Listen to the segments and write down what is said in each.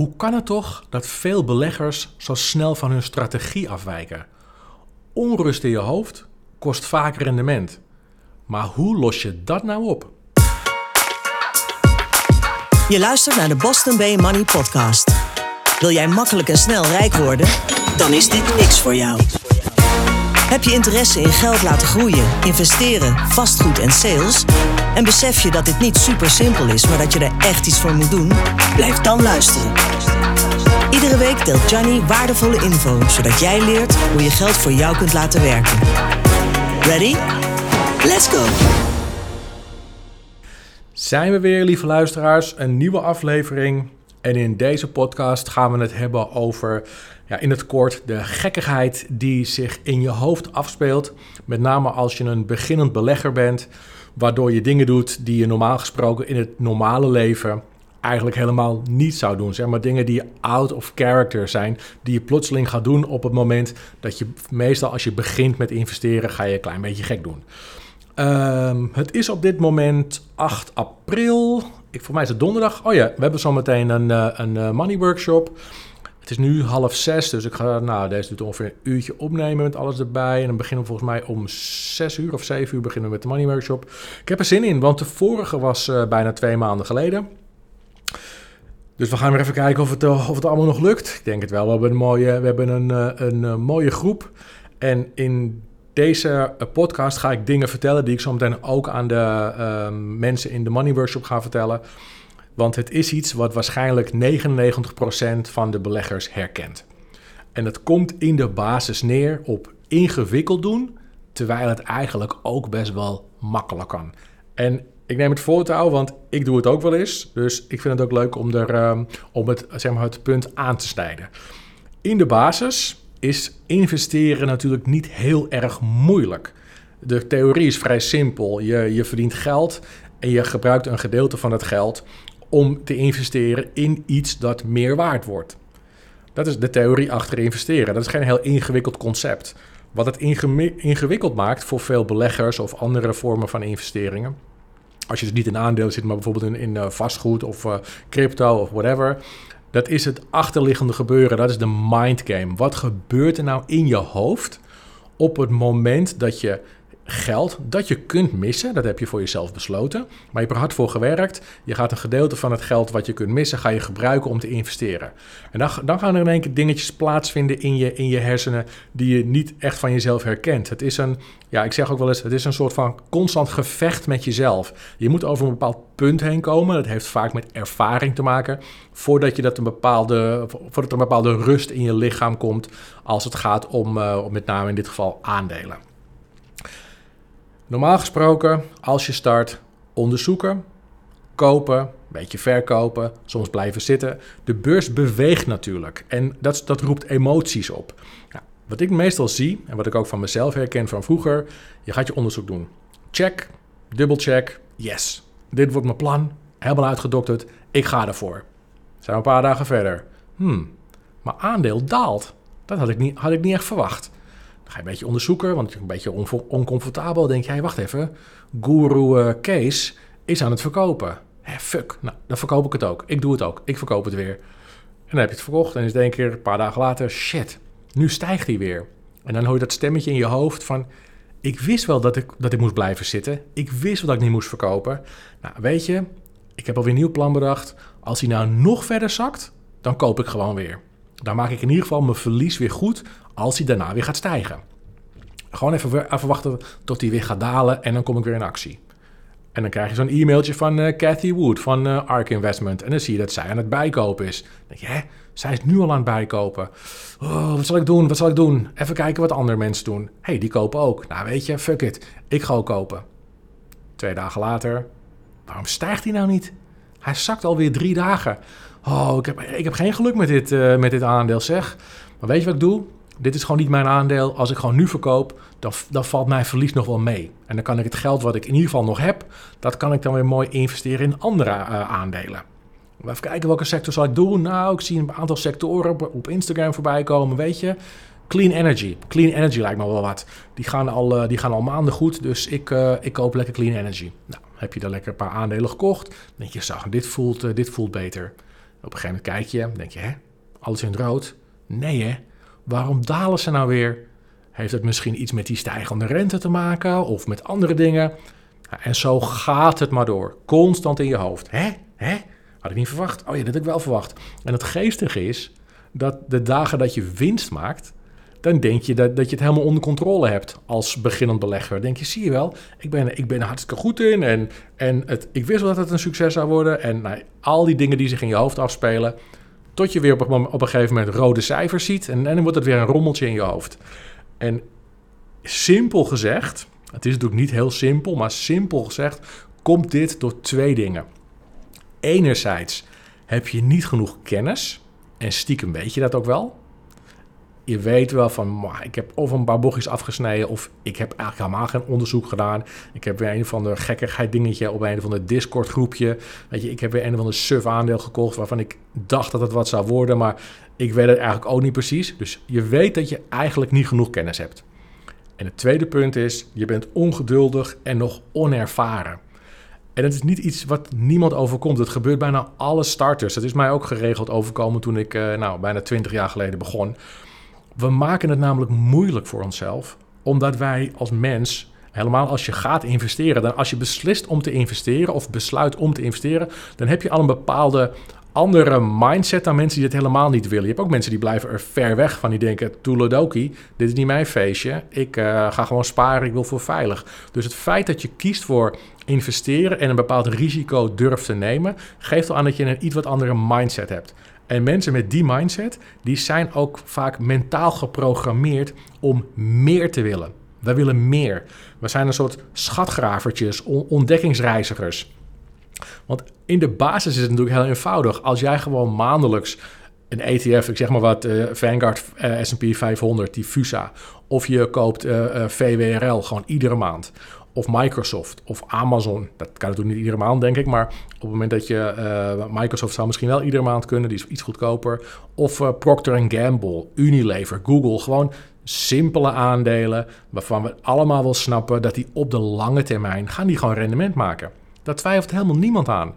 Hoe kan het toch dat veel beleggers zo snel van hun strategie afwijken? Onrust in je hoofd kost vaak rendement. Maar hoe los je dat nou op? Je luistert naar de Boston Bay Money Podcast. Wil jij makkelijk en snel rijk worden? Dan is dit niks voor jou. Heb je interesse in geld laten groeien, investeren, vastgoed en sales? En besef je dat dit niet super simpel is, maar dat je er echt iets voor moet doen? Blijf dan luisteren. Iedere week deelt Johnny waardevolle info, zodat jij leert hoe je geld voor jou kunt laten werken. Ready? Let's go! Zijn we weer, lieve luisteraars, een nieuwe aflevering. En in deze podcast gaan we het hebben over, ja, in het kort, de gekkigheid die zich in je hoofd afspeelt. Met name als je een beginnend belegger bent, waardoor je dingen doet die je normaal gesproken in het normale leven eigenlijk helemaal niet zou doen. Zeg maar dingen die out of character zijn, die je plotseling gaat doen op het moment dat je meestal als je begint met investeren, ga je een klein beetje gek doen. Ehm, het is op dit moment 8 april. Ik, voor mij is het donderdag. Oh ja, we hebben zometeen een, uh, een uh, money workshop. Het is nu half zes, dus ik ga, nou, deze doet ongeveer een uurtje opnemen met alles erbij. En dan beginnen we volgens mij om zes uur of zeven uur beginnen we met de money workshop. Ik heb er zin in, want de vorige was uh, bijna twee maanden geleden. Dus we gaan weer even kijken of het, of het allemaal nog lukt. Ik denk het wel. We hebben een mooie, we hebben een, een, een mooie groep. En in deze podcast ga ik dingen vertellen die ik zo meteen ook aan de mensen in de Money Workshop ga vertellen. Want het is iets wat waarschijnlijk 99% van de beleggers herkent. En het komt in de basis neer op ingewikkeld doen, terwijl het eigenlijk ook best wel makkelijk kan. En ik neem het voortouw, want ik doe het ook wel eens. Dus ik vind het ook leuk om, er, um, om het, zeg maar, het punt aan te snijden. In de basis is investeren natuurlijk niet heel erg moeilijk. De theorie is vrij simpel. Je, je verdient geld en je gebruikt een gedeelte van het geld om te investeren in iets dat meer waard wordt. Dat is de theorie achter investeren. Dat is geen heel ingewikkeld concept. Wat het ingewikkeld maakt voor veel beleggers of andere vormen van investeringen. Als je dus niet in aandelen zit, maar bijvoorbeeld in, in vastgoed of uh, crypto of whatever dat is het achterliggende gebeuren. Dat is de mindgame. Wat gebeurt er nou in je hoofd op het moment dat je geld dat je kunt missen, dat heb je voor jezelf besloten, maar je hebt er hard voor gewerkt. Je gaat een gedeelte van het geld wat je kunt missen, ga je gebruiken om te investeren. En dan, dan gaan er in één keer dingetjes plaatsvinden in je, in je hersenen die je niet echt van jezelf herkent. Het is een, ja, ik zeg ook wel eens, het is een soort van constant gevecht met jezelf. Je moet over een bepaald punt heen komen. Dat heeft vaak met ervaring te maken. Voordat, je dat een bepaalde, voordat er een bepaalde rust in je lichaam komt als het gaat om, uh, met name in dit geval aandelen. Normaal gesproken, als je start, onderzoeken, kopen, een beetje verkopen, soms blijven zitten. De beurs beweegt natuurlijk en dat, dat roept emoties op. Wat ik meestal zie en wat ik ook van mezelf herken van vroeger, je gaat je onderzoek doen. Check, dubbelcheck, yes. Dit wordt mijn plan, helemaal uitgedokterd, ik ga ervoor. Zijn we een paar dagen verder. Hmm, maar aandeel daalt. Dat had ik niet, had ik niet echt verwacht ga je een beetje onderzoeken, want een beetje oncomfortabel. denk jij, wacht even, Guru uh, Kees is aan het verkopen. Hé, fuck, nou, dan verkoop ik het ook. Ik doe het ook. Ik verkoop het weer. En dan heb je het verkocht en is het één keer een paar dagen later, shit, nu stijgt hij weer. En dan hoor je dat stemmetje in je hoofd van, ik wist wel dat ik, dat ik moest blijven zitten. Ik wist wel dat ik niet moest verkopen. Nou, weet je, ik heb alweer een nieuw plan bedacht. Als hij nou nog verder zakt, dan koop ik gewoon weer. Dan maak ik in ieder geval mijn verlies weer goed als hij daarna weer gaat stijgen. Gewoon even, even wachten tot hij weer gaat dalen en dan kom ik weer in actie. En dan krijg je zo'n e-mailtje van uh, Cathy Wood van uh, Ark Investment. En dan zie je dat zij aan het bijkopen is. Denk je, hè, zij is nu al aan het bijkopen. Oh, wat zal ik doen? Wat zal ik doen? Even kijken wat andere mensen doen. Hé, hey, die kopen ook. Nou, weet je, fuck it. Ik ga ook kopen. Twee dagen later, waarom stijgt hij nou niet? Hij zakt alweer drie dagen. Oh, ik heb, ik heb geen geluk met dit, uh, met dit aandeel, zeg. Maar weet je wat ik doe? Dit is gewoon niet mijn aandeel. Als ik gewoon nu verkoop, dan, dan valt mijn verlies nog wel mee. En dan kan ik het geld wat ik in ieder geval nog heb, dat kan ik dan weer mooi investeren in andere uh, aandelen. Even kijken welke sector zal ik doen. Nou, ik zie een aantal sectoren op, op Instagram voorbij komen, weet je. Clean energy. Clean energy lijkt me wel wat. Die gaan al, uh, die gaan al maanden goed, dus ik, uh, ik koop lekker clean energy. Nou, heb je dan lekker een paar aandelen gekocht? Denk je, zo, dit voelt, dit voelt beter. Op een gegeven moment kijk je, denk je, hè, alles in het rood? Nee hè, waarom dalen ze nou weer? Heeft het misschien iets met die stijgende rente te maken of met andere dingen? En zo gaat het maar door, constant in je hoofd. Hè, hè, had ik niet verwacht. Oh ja, dat heb ik wel verwacht. En het geestige is dat de dagen dat je winst maakt, dan denk je dat, dat je het helemaal onder controle hebt als beginnend belegger. Dan denk je, zie je wel, ik ben, ik ben er hartstikke goed in en, en het, ik wist wel dat het een succes zou worden. En nou, al die dingen die zich in je hoofd afspelen, tot je weer op een, op een gegeven moment rode cijfers ziet en, en dan wordt het weer een rommeltje in je hoofd. En simpel gezegd, het is natuurlijk niet heel simpel, maar simpel gezegd, komt dit door twee dingen. Enerzijds heb je niet genoeg kennis, en stiekem weet je dat ook wel je weet wel van, ik heb of een paar bochtjes afgesneden... of ik heb eigenlijk helemaal geen onderzoek gedaan. Ik heb weer een van de gekkigheid dingetje op een van de Discord groepje. Weet je, ik heb weer een van de suf aandeel gekocht... waarvan ik dacht dat het wat zou worden, maar ik weet het eigenlijk ook niet precies. Dus je weet dat je eigenlijk niet genoeg kennis hebt. En het tweede punt is, je bent ongeduldig en nog onervaren. En het is niet iets wat niemand overkomt. Het gebeurt bijna alle starters. Dat is mij ook geregeld overkomen toen ik uh, nou, bijna 20 jaar geleden begon. We maken het namelijk moeilijk voor onszelf, omdat wij als mens, helemaal als je gaat investeren, dan als je beslist om te investeren of besluit om te investeren, dan heb je al een bepaalde andere mindset dan mensen die het helemaal niet willen. Je hebt ook mensen die blijven er ver weg van. Die denken, toeledoki, dit is niet mijn feestje. Ik uh, ga gewoon sparen, ik wil voor veilig. Dus het feit dat je kiest voor investeren en een bepaald risico durft te nemen... geeft al aan dat je een iets wat andere mindset hebt. En mensen met die mindset, die zijn ook vaak mentaal geprogrammeerd om meer te willen. Wij willen meer. We zijn een soort schatgravertjes, ontdekkingsreizigers. Want in de basis is het natuurlijk heel eenvoudig. Als jij gewoon maandelijks een ETF, ik zeg maar wat, uh, Vanguard uh, S&P 500, die FUSA, of je koopt uh, VWRL gewoon iedere maand of Microsoft of Amazon. Dat kan natuurlijk niet iedere maand, denk ik. Maar op het moment dat je uh, Microsoft zou misschien wel iedere maand kunnen, die is iets goedkoper. Of uh, Procter Gamble, Unilever, Google. Gewoon simpele aandelen waarvan we allemaal wel snappen dat die op de lange termijn gaan die gewoon rendement maken. Daar twijfelt helemaal niemand aan.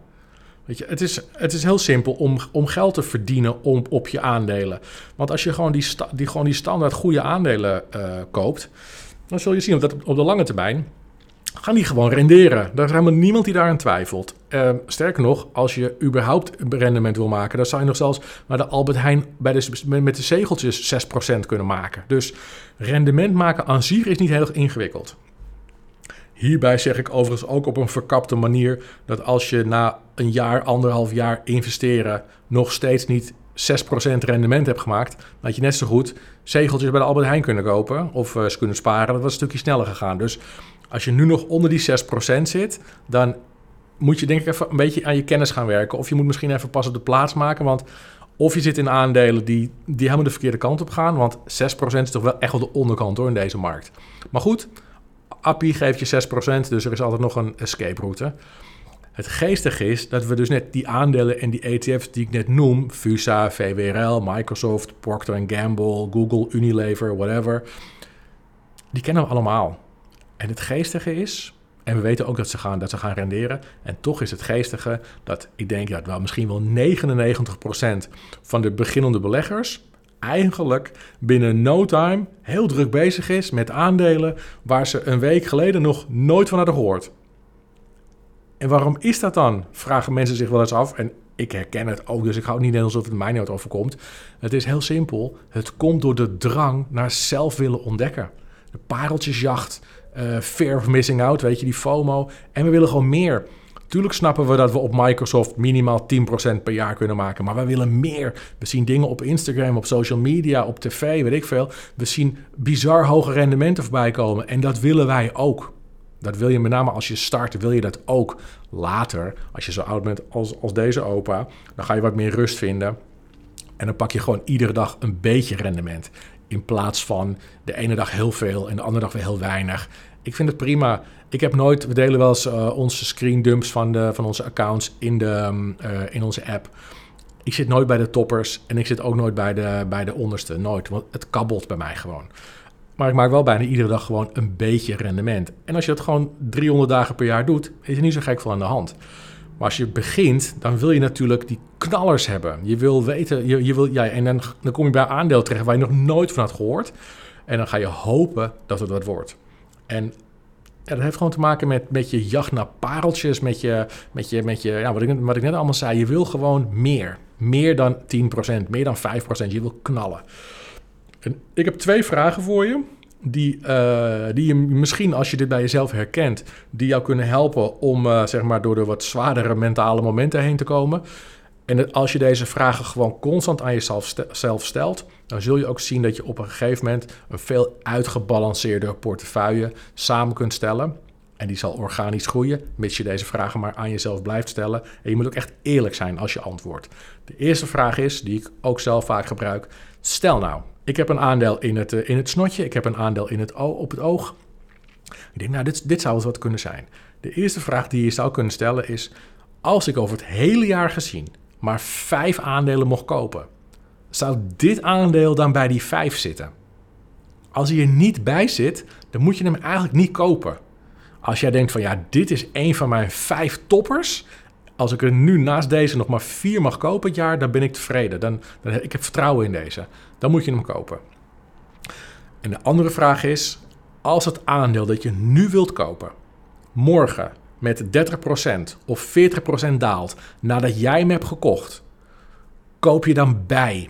Weet je, het, is, het is heel simpel om, om geld te verdienen om, op je aandelen. Want als je gewoon die, die, gewoon die standaard goede aandelen uh, koopt, dan zul je zien dat op de lange termijn gaan die gewoon renderen. Er is helemaal niemand die daaraan twijfelt. Uh, sterker nog, als je überhaupt rendement wil maken, dan zou je nog zelfs naar de Albert Heijn bij de, met de zegeltjes 6% kunnen maken. Dus rendement maken aan zich is niet heel ingewikkeld. Hierbij zeg ik overigens ook op een verkapte manier dat als je na een jaar, anderhalf jaar investeren nog steeds niet 6% rendement hebt gemaakt, had je net zo goed zegeltjes bij de Albert Heijn kunnen kopen of uh, kunnen sparen. Dat was een stukje sneller gegaan. Dus als je nu nog onder die 6% zit, dan moet je denk ik even een beetje aan je kennis gaan werken. Of je moet misschien even pas op de plaats maken. Want of je zit in aandelen die, die helemaal de verkeerde kant op gaan. Want 6% is toch wel echt wel de onderkant hoor in deze markt. Maar goed, API geeft je 6%, dus er is altijd nog een escape route. Het geestige is dat we dus net die aandelen en die ETF's die ik net noem, FUSA, VWRL, Microsoft, Procter Gamble, Google, Unilever, whatever, die kennen we allemaal. En het geestige is, en we weten ook dat ze gaan, dat ze gaan renderen. En toch is het geestige dat ik denk dat wel misschien wel 99% van de beginnende beleggers eigenlijk binnen no time heel druk bezig is met aandelen waar ze een week geleden nog nooit van hadden gehoord. En waarom is dat dan? Vragen mensen zich wel eens af. En ik herken het ook, dus ik hou het niet alsof het mij nooit overkomt. Het is heel simpel. Het komt door de drang naar zelf willen ontdekken. De pareltjesjacht, uh, fear of missing out, weet je, die FOMO. En we willen gewoon meer. Tuurlijk snappen we dat we op Microsoft minimaal 10% per jaar kunnen maken. Maar we willen meer. We zien dingen op Instagram, op social media, op tv, weet ik veel. We zien bizar hoge rendementen voorbij komen. En dat willen wij ook. Dat wil je met name als je start, wil je dat ook later. Als je zo oud bent als, als deze opa, dan ga je wat meer rust vinden. En dan pak je gewoon iedere dag een beetje rendement. In plaats van de ene dag heel veel en de andere dag weer heel weinig. Ik vind het prima. Ik heb nooit, we delen wel eens uh, onze screen dumps van, de, van onze accounts in, de, uh, in onze app. Ik zit nooit bij de toppers en ik zit ook nooit bij de, bij de onderste. Nooit, want het kabbelt bij mij gewoon. Maar ik maak wel bijna iedere dag gewoon een beetje rendement. En als je dat gewoon 300 dagen per jaar doet, is er niet zo gek veel aan de hand. Als je begint, dan wil je natuurlijk die knallers hebben. Je wil weten, je, je wil, ja, en dan, dan kom je bij aandeel terecht waar je nog nooit van had gehoord. En dan ga je hopen dat het wat wordt. En dat heeft gewoon te maken met, met je jacht naar pareltjes, met je, met je, met je ja, wat, ik, wat ik net allemaal zei. Je wil gewoon meer. Meer dan 10%, meer dan 5%. Je wil knallen. En ik heb twee vragen voor je. Die, uh, die je misschien, als je dit bij jezelf herkent, die jou kunnen helpen om uh, zeg maar door de wat zwaardere mentale momenten heen te komen. En als je deze vragen gewoon constant aan jezelf zelf stelt, dan zul je ook zien dat je op een gegeven moment een veel uitgebalanceerder portefeuille samen kunt stellen. En die zal organisch groeien, mits je deze vragen maar aan jezelf blijft stellen. En je moet ook echt eerlijk zijn als je antwoordt. De eerste vraag is, die ik ook zelf vaak gebruik. Stel nou, ik heb een aandeel in het, in het snotje, ik heb een aandeel in het, op het oog. Ik denk, nou, dit, dit zou het wat kunnen zijn. De eerste vraag die je zou kunnen stellen is: als ik over het hele jaar gezien maar vijf aandelen mocht kopen, zou dit aandeel dan bij die vijf zitten? Als hij er niet bij zit, dan moet je hem eigenlijk niet kopen. Als jij denkt van ja, dit is een van mijn vijf toppers. Als ik er nu naast deze nog maar vier mag kopen het jaar, dan ben ik tevreden. Dan, dan, ik heb vertrouwen in deze. Dan moet je hem kopen. En de andere vraag is, als het aandeel dat je nu wilt kopen, morgen met 30% of 40% daalt nadat jij hem hebt gekocht, koop je dan bij.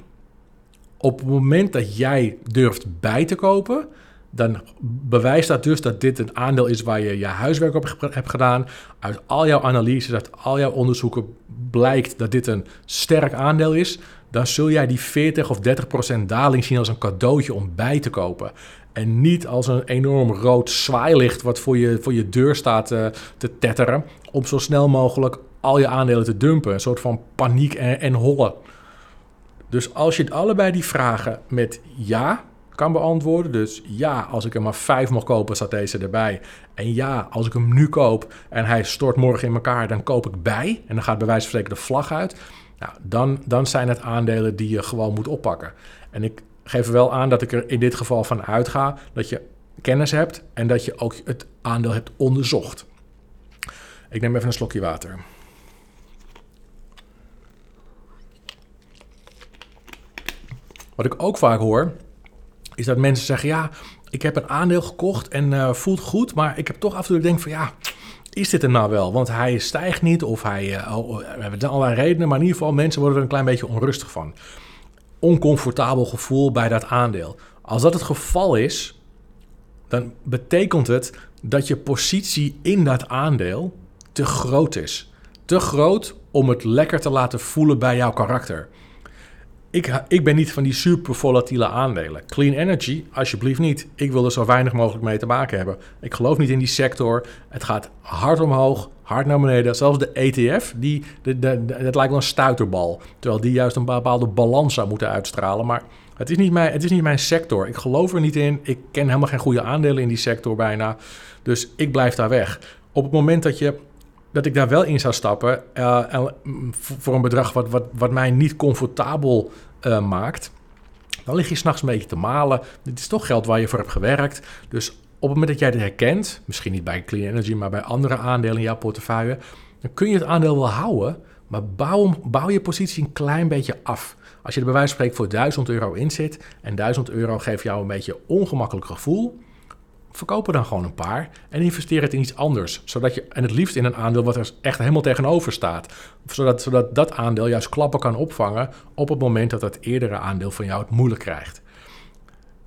Op het moment dat jij durft bij te kopen, dan bewijst dat dus dat dit een aandeel is waar je je huiswerk op hebt gedaan. Uit al jouw analyses, uit al jouw onderzoeken blijkt dat dit een sterk aandeel is. Dan zul jij die 40 of 30% daling zien als een cadeautje om bij te kopen. En niet als een enorm rood zwaailicht wat voor je, voor je deur staat uh, te tetteren. Om zo snel mogelijk al je aandelen te dumpen. Een soort van paniek en, en hollen. Dus als je allebei die vragen met ja kan beantwoorden. Dus ja, als ik er maar vijf mag kopen, staat deze erbij. En ja, als ik hem nu koop en hij stort morgen in elkaar, dan koop ik bij. En dan gaat bij wijze van spreken de vlag uit. Nou, dan, dan zijn het aandelen die je gewoon moet oppakken. En ik geef er wel aan dat ik er in dit geval van uitga dat je kennis hebt en dat je ook het aandeel hebt onderzocht. Ik neem even een slokje water. Wat ik ook vaak hoor, is dat mensen zeggen: Ja, ik heb een aandeel gekocht en uh, voelt goed, maar ik heb toch af en toe denk van ja. Is dit er nou wel? Want hij stijgt niet of hij. Uh, oh, we hebben allerlei redenen, maar in ieder geval mensen worden er een klein beetje onrustig van. Oncomfortabel gevoel bij dat aandeel. Als dat het geval is, dan betekent het dat je positie in dat aandeel te groot is. Te groot om het lekker te laten voelen bij jouw karakter. Ik, ik ben niet van die super volatiele aandelen. Clean energy, alsjeblieft niet. Ik wil er zo weinig mogelijk mee te maken hebben. Ik geloof niet in die sector. Het gaat hard omhoog, hard naar beneden. Zelfs de ETF, die, de, het lijkt wel een stuiterbal. Terwijl die juist een bepaalde balans zou moeten uitstralen. Maar het is, niet mijn, het is niet mijn sector. Ik geloof er niet in. Ik ken helemaal geen goede aandelen in die sector bijna. Dus ik blijf daar weg. Op het moment dat je dat ik daar wel in zou stappen. Uh, voor een bedrag wat, wat, wat mij niet comfortabel uh, maakt. Dan lig je s'nachts een beetje te malen. Dit is toch geld waar je voor hebt gewerkt. Dus op het moment dat jij dit herkent, misschien niet bij Clean Energy, maar bij andere aandelen in jouw portefeuille, dan kun je het aandeel wel houden, maar bouw, bouw je positie een klein beetje af. Als je er bij wijze van spreken voor 1000 euro in zit en 1000 euro geeft jou een beetje ongemakkelijk gevoel, verkoop er dan gewoon een paar en investeer het in iets anders. Zodat je, en het liefst in een aandeel wat er echt helemaal tegenover staat. Zodat, zodat dat aandeel juist klappen kan opvangen op het moment dat het eerdere aandeel van jou het moeilijk krijgt.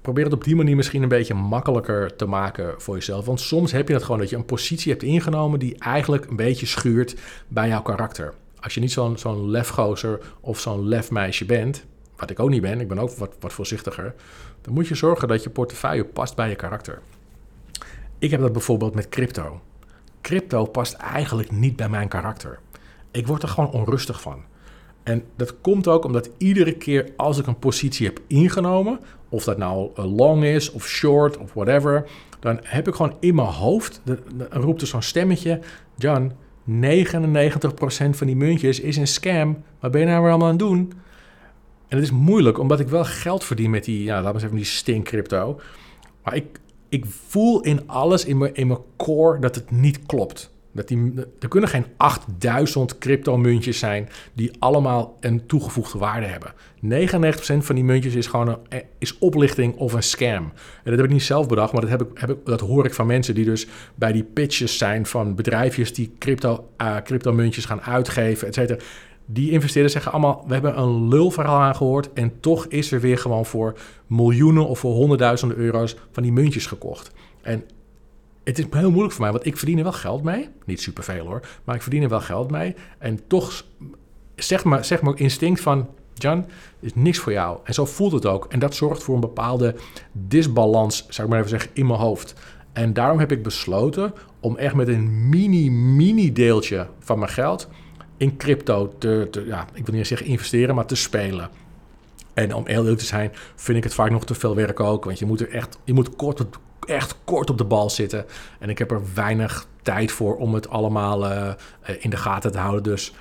Probeer het op die manier misschien een beetje makkelijker te maken voor jezelf. Want soms heb je het gewoon dat je een positie hebt ingenomen die eigenlijk een beetje schuurt bij jouw karakter. Als je niet zo'n zo'n lefgozer of zo'n lefmeisje bent, wat ik ook niet ben, ik ben ook wat, wat voorzichtiger, dan moet je zorgen dat je portefeuille past bij je karakter. Ik heb dat bijvoorbeeld met crypto. Crypto past eigenlijk niet bij mijn karakter. Ik word er gewoon onrustig van. En dat komt ook omdat iedere keer als ik een positie heb ingenomen, of dat nou long is of short of whatever, dan heb ik gewoon in mijn hoofd, dan roept er zo'n stemmetje, John, 99% van die muntjes is een scam. Wat ben je nou weer allemaal aan het doen? En het is moeilijk, omdat ik wel geld verdien met die, ja, laten we zeggen, die stink crypto. Maar ik, ik voel in alles, in mijn, in mijn core, dat het niet klopt. Dat die, er kunnen geen 8000 crypto-muntjes zijn die allemaal een toegevoegde waarde hebben. 99% van die muntjes is gewoon een, eh, is oplichting of een scam. En dat heb ik niet zelf bedacht, maar dat, heb ik, heb ik, dat hoor ik van mensen die dus bij die pitches zijn van bedrijfjes die crypto, uh, crypto-muntjes gaan uitgeven, et cetera. Die investeerders zeggen allemaal, we hebben een lulverhaal aangehoord en toch is er weer gewoon voor miljoenen of voor honderdduizenden euro's van die muntjes gekocht. En het is heel moeilijk voor mij, want ik verdien er wel geld mee. Niet superveel hoor, maar ik verdien er wel geld mee. En toch zeg maar, zeg maar instinct van, Jan, is niks voor jou. En zo voelt het ook. En dat zorgt voor een bepaalde disbalans, zou ik maar even zeggen, in mijn hoofd. En daarom heb ik besloten om echt met een mini, mini deeltje van mijn geld in crypto te, ja, ik wil niet zeggen investeren, maar te spelen. En om heel eerlijk te zijn, vind ik het vaak nog te veel werk ook. Want je moet er echt, je moet kort op, echt kort op de bal zitten. En ik heb er weinig tijd voor om het allemaal uh, in de gaten te houden. Dus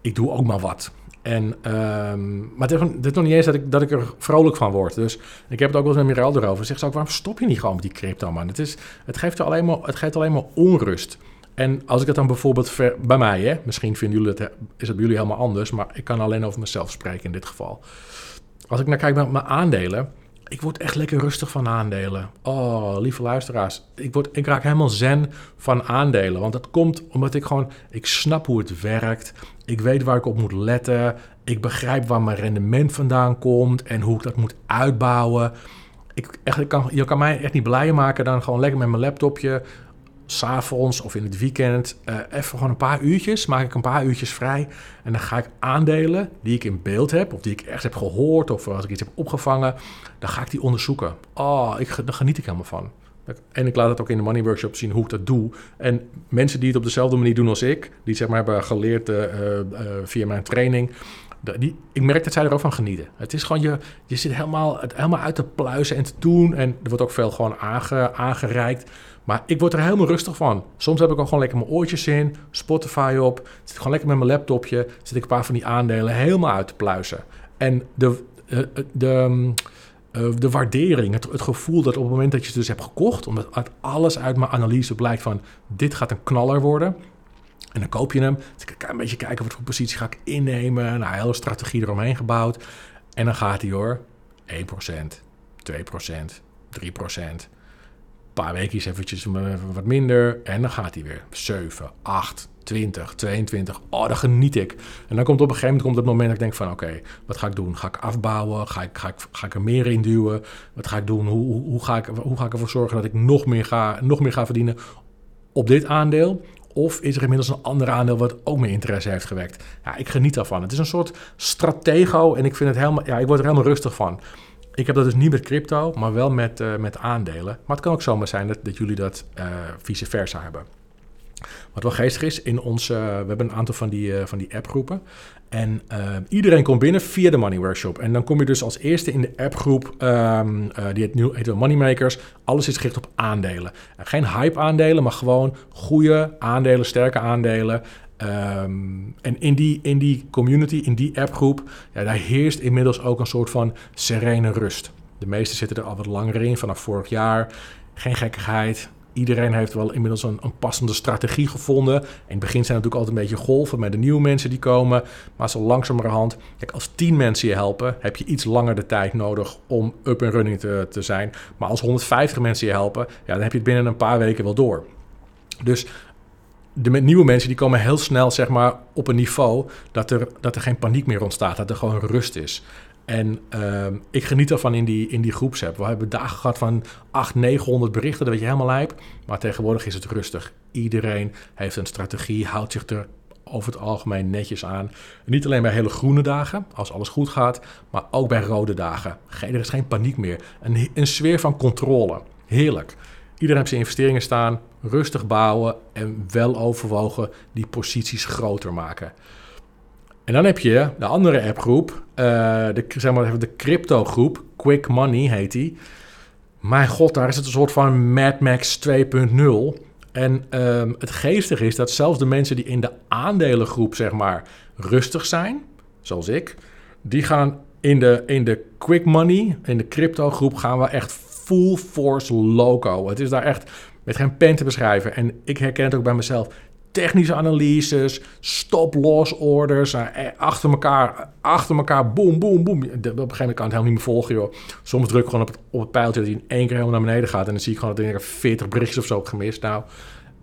ik doe ook maar wat. En, um, maar het is, nog niet eens dat ik, dat ik er vrolijk van word. Dus ik heb het ook wel eens met Mirel erover. Zeg ze ook, waarom stop je niet gewoon met die crypto, man? Het, is, het, geeft, alleen maar, het geeft alleen maar onrust. En als ik het dan bijvoorbeeld bij mij, hè, misschien vinden jullie het, is het bij jullie helemaal anders, maar ik kan alleen over mezelf spreken in dit geval. Als ik naar kijk naar mijn aandelen, ik word echt lekker rustig van aandelen. Oh, lieve luisteraars, ik, word, ik raak helemaal zen van aandelen. Want dat komt omdat ik gewoon, ik snap hoe het werkt. Ik weet waar ik op moet letten. Ik begrijp waar mijn rendement vandaan komt en hoe ik dat moet uitbouwen. Ik, echt, kan, je kan mij echt niet blijer maken dan gewoon lekker met mijn laptopje s'avonds of in het weekend uh, even gewoon een paar uurtjes, maak ik een paar uurtjes vrij. En dan ga ik aandelen die ik in beeld heb, of die ik echt heb gehoord, of als ik iets heb opgevangen, dan ga ik die onderzoeken. Oh, ik, daar geniet ik helemaal van. En ik laat het ook in de Money Workshop zien hoe ik dat doe. En mensen die het op dezelfde manier doen als ik, die zeg maar hebben geleerd uh, uh, via mijn training, ik merk dat zij er ook van genieten. Het is gewoon, je, je zit helemaal, het helemaal uit te pluizen en te doen. En er wordt ook veel gewoon aange, aangereikt. Maar ik word er helemaal rustig van. Soms heb ik ook gewoon lekker mijn oortjes in, Spotify op. Zit gewoon lekker met mijn laptopje. Zit ik een paar van die aandelen helemaal uit te pluizen. En de, eh, eh, de, de, eh, de waardering, het, het, gevoel dat op het moment dat je het dus hebt gekocht, omdat uit alles uit mijn analyse blijkt van dit gaat een knaller worden. En dan koop je hem. Dus ik ga een beetje kijken wat voor positie ga ik innemen. Nou, hele strategie eromheen gebouwd. En dan gaat hij hoor. 1%, 2%, 3% paar weken eventjes wat minder. En dan gaat hij weer 7, 8, 20, 22. Oh, dan geniet ik. En dan komt op een gegeven moment komt het moment dat ik denk van... oké, wat ga ik doen? Ga ik afbouwen? Ga ik, ga, ik, ga ik er meer in duwen? Wat ga ik doen? Hoe, hoe, hoe, ga ik, hoe ga ik ervoor zorgen dat ik nog meer, ga, nog meer ga verdienen op dit aandeel? Of is er inmiddels een ander aandeel wat ook meer interesse heeft gewekt? Ja, ik geniet daarvan. Het is een soort stratego en ik, vind het helemaal, ja, ik word er helemaal rustig van. Ik heb dat dus niet met crypto, maar wel met, uh, met aandelen. Maar het kan ook zomaar zijn dat, dat jullie dat uh, vice versa hebben. Wat wel geestig is, in onze, we hebben een aantal van die, uh, van die appgroepen. En iedereen komt binnen via de Money Workshop. En dan kom je dus als eerste in de appgroep, um, die het nu heet Moneymakers. Alles is gericht op aandelen. geen hype aandelen, maar gewoon goede aandelen, sterke aandelen. Um, en in die, in die community, in die appgroep, ja, daar heerst inmiddels ook een soort van serene rust. De meesten zitten er al wat langer in, vanaf vorig jaar. Geen gekkigheid. Iedereen heeft wel inmiddels een, passende strategie gevonden. In het begin zijn natuurlijk altijd een beetje golven met de nieuwe mensen die komen. Maar zo langzamerhand, kijk, als tien mensen je helpen, heb je iets langer de tijd nodig om up en running te, te zijn. Maar als 150 mensen je helpen, ja, dan heb je het binnen een paar weken wel door. Dus de nieuwe mensen die komen heel snel zeg maar, op een niveau dat er, dat er geen paniek meer ontstaat, dat er gewoon rust is. En uh, ik geniet ervan in die, in die groepsapp. We hebben dagen gehad van 800, 900 berichten, dat weet je helemaal lijp. Maar tegenwoordig is het rustig. Iedereen heeft een strategie, houdt zich er over het algemeen netjes aan. Niet alleen bij hele groene dagen, als alles goed gaat, maar ook bij rode dagen. Er is geen paniek meer. Een, een sfeer van controle. Heerlijk. Iedereen heeft zijn investeringen staan, rustig bouwen en wel overwogen die posities groter maken. En dan heb je de andere appgroep, uh, de, zeg maar de crypto groep, Quick Money heet die. Mijn god, daar is het een soort van Mad Max 2.0. En um, het geestige is dat zelfs de mensen die in de aandelengroep, zeg maar, rustig zijn, zoals ik, die gaan in de, in de quick money, in de crypto groep, gaan we echt full force loco. Het is daar echt met geen pen te beschrijven. En ik herken het ook bij mezelf. Technische analyses, stop-loss orders, uh, achter elkaar, achter elkaar, boom, boom, boom. Op een gegeven moment kan het helemaal niet meer volgen, joh. Soms druk ik gewoon op het, op het pijltje dat hij in één keer helemaal naar beneden gaat en dan zie ik gewoon dat ik 40 berichtjes of zo heb gemist. Nou,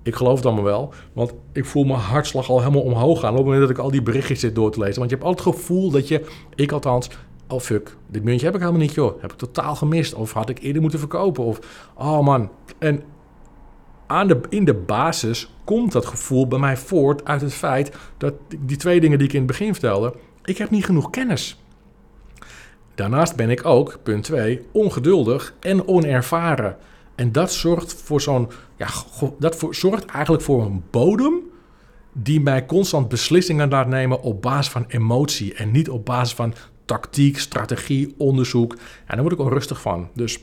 ik geloof het allemaal wel, want ik voel mijn hartslag al helemaal omhoog gaan op het moment dat ik al die berichtjes zit door te lezen. Want je hebt altijd het gevoel dat je, ik althans, oh fuck, dit muntje heb ik helemaal niet, joh. Heb ik totaal gemist. Of had ik eerder moeten verkopen. Of, oh man. En aan de, in de basis komt dat gevoel bij mij voort uit het feit dat die twee dingen die ik in het begin vertelde, ik heb niet genoeg kennis. Daarnaast ben ik ook, punt 2, ongeduldig en onervaren. En dat zorgt voor zo'n, ja, dat voor, zorgt eigenlijk voor een bodem die mij constant beslissingen laat nemen op basis van emotie en niet op basis van tactiek, strategie, onderzoek. En daar word ik onrustig van. Dus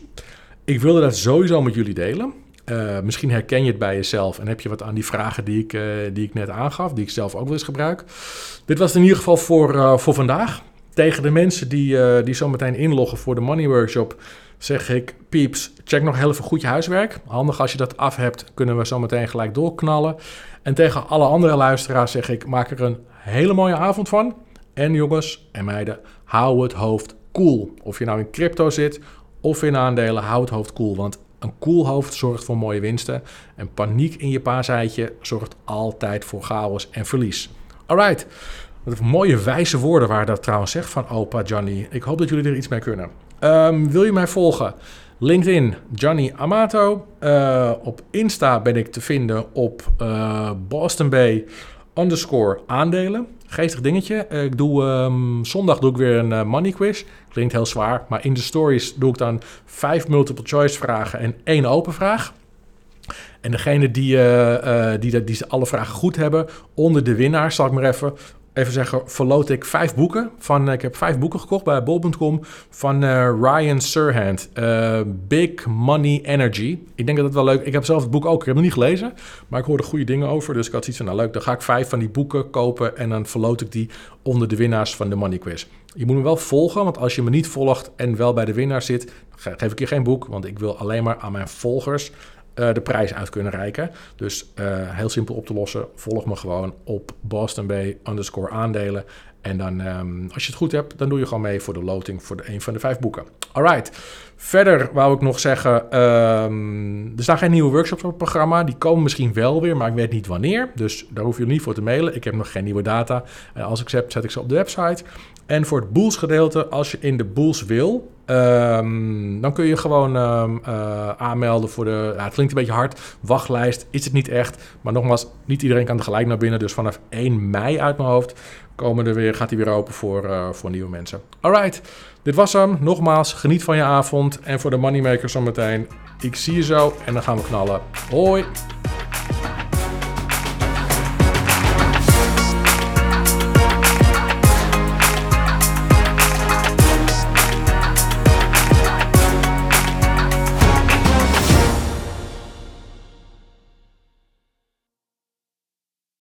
ik wilde dat sowieso met jullie delen. Uh, misschien herken je het bij jezelf en heb je wat aan die vragen die ik, uh, die ik net aangaf, die ik zelf ook wel eens gebruik. Dit was in ieder geval voor, uh, voor vandaag. Tegen de mensen die, die zo meteen inloggen voor de Money Workshop zeg ik, pieps, check nog heel even goed je huiswerk. Handig als je dat af hebt, kunnen we zo meteen gelijk doorknallen. En tegen alle andere luisteraars zeg ik, maak er een hele mooie avond van. En jongens en meiden, hou het hoofd cool. Of je nou in crypto zit of in aandelen, hou het hoofd cool. Want een cool hoofd zorgt voor mooie winsten. En paniek in je paaseitje zorgt altijd voor chaos en verlies. Alright. Wat mooie wijze woorden waar dat trouwens zegt van opa Johnny. Ik hoop dat jullie er iets mee kunnen. Um, wil je mij volgen? LinkedIn, Johnny Amato. Uh, op Insta ben ik te vinden op uh, Boston Bay underscore aandelen. Geestig dingetje. Ik doe, um, zondag doe ik weer een uh, money quiz. Klinkt heel zwaar, maar in de stories doe ik dan vijf multiple choice vragen en één open vraag. En degene die, uh, uh, die, die alle vragen goed hebben, onder de winnaar, zal ik maar even even zeggen, verloot ik vijf boeken. Van, ik heb vijf boeken gekocht bij bol.com van uh, Ryan Serhant. Uh, Big Money Energy. Ik denk dat het wel leuk Ik heb zelf het boek ook, ik heb het niet gelezen. Maar ik hoorde goede dingen over. Dus ik had iets van, nou leuk, dan ga ik vijf van die boeken kopen. En dan verloot ik die onder de winnaars van de Money Quiz. Je moet me wel volgen, want als je me niet volgt en wel bij de winnaar zit... geef ik je geen boek, want ik wil alleen maar aan mijn volgers uh, de prijs uit kunnen reiken. Dus uh, heel simpel op te lossen. Volg me gewoon op Boston Bay underscore aandelen. En dan, um, als je het goed hebt, dan doe je gewoon mee voor de loting voor de, een van de vijf boeken. Alright. Verder wou ik nog zeggen, um, er staan geen nieuwe workshops op het programma. Die komen misschien wel weer, maar ik weet niet wanneer. Dus daar hoef je niet voor te mailen. Ik heb nog geen nieuwe data. Uh, als ik ze heb, zet ik ze op de website. En voor het Boels gedeelte, als je in de Boels wil, um, dan kun je gewoon um, uh, aanmelden voor de, het klinkt een beetje hard, wachtlijst. Is het niet echt, maar nogmaals, niet iedereen kan er gelijk naar binnen. Dus vanaf 1 mei uit mijn hoofd komen er weer, gaat hij weer open voor, uh, voor nieuwe mensen. Alright, dit was hem. Nogmaals, geniet van je avond. En voor de moneymakers zometeen, ik zie je zo en dan gaan we knallen. Hoi!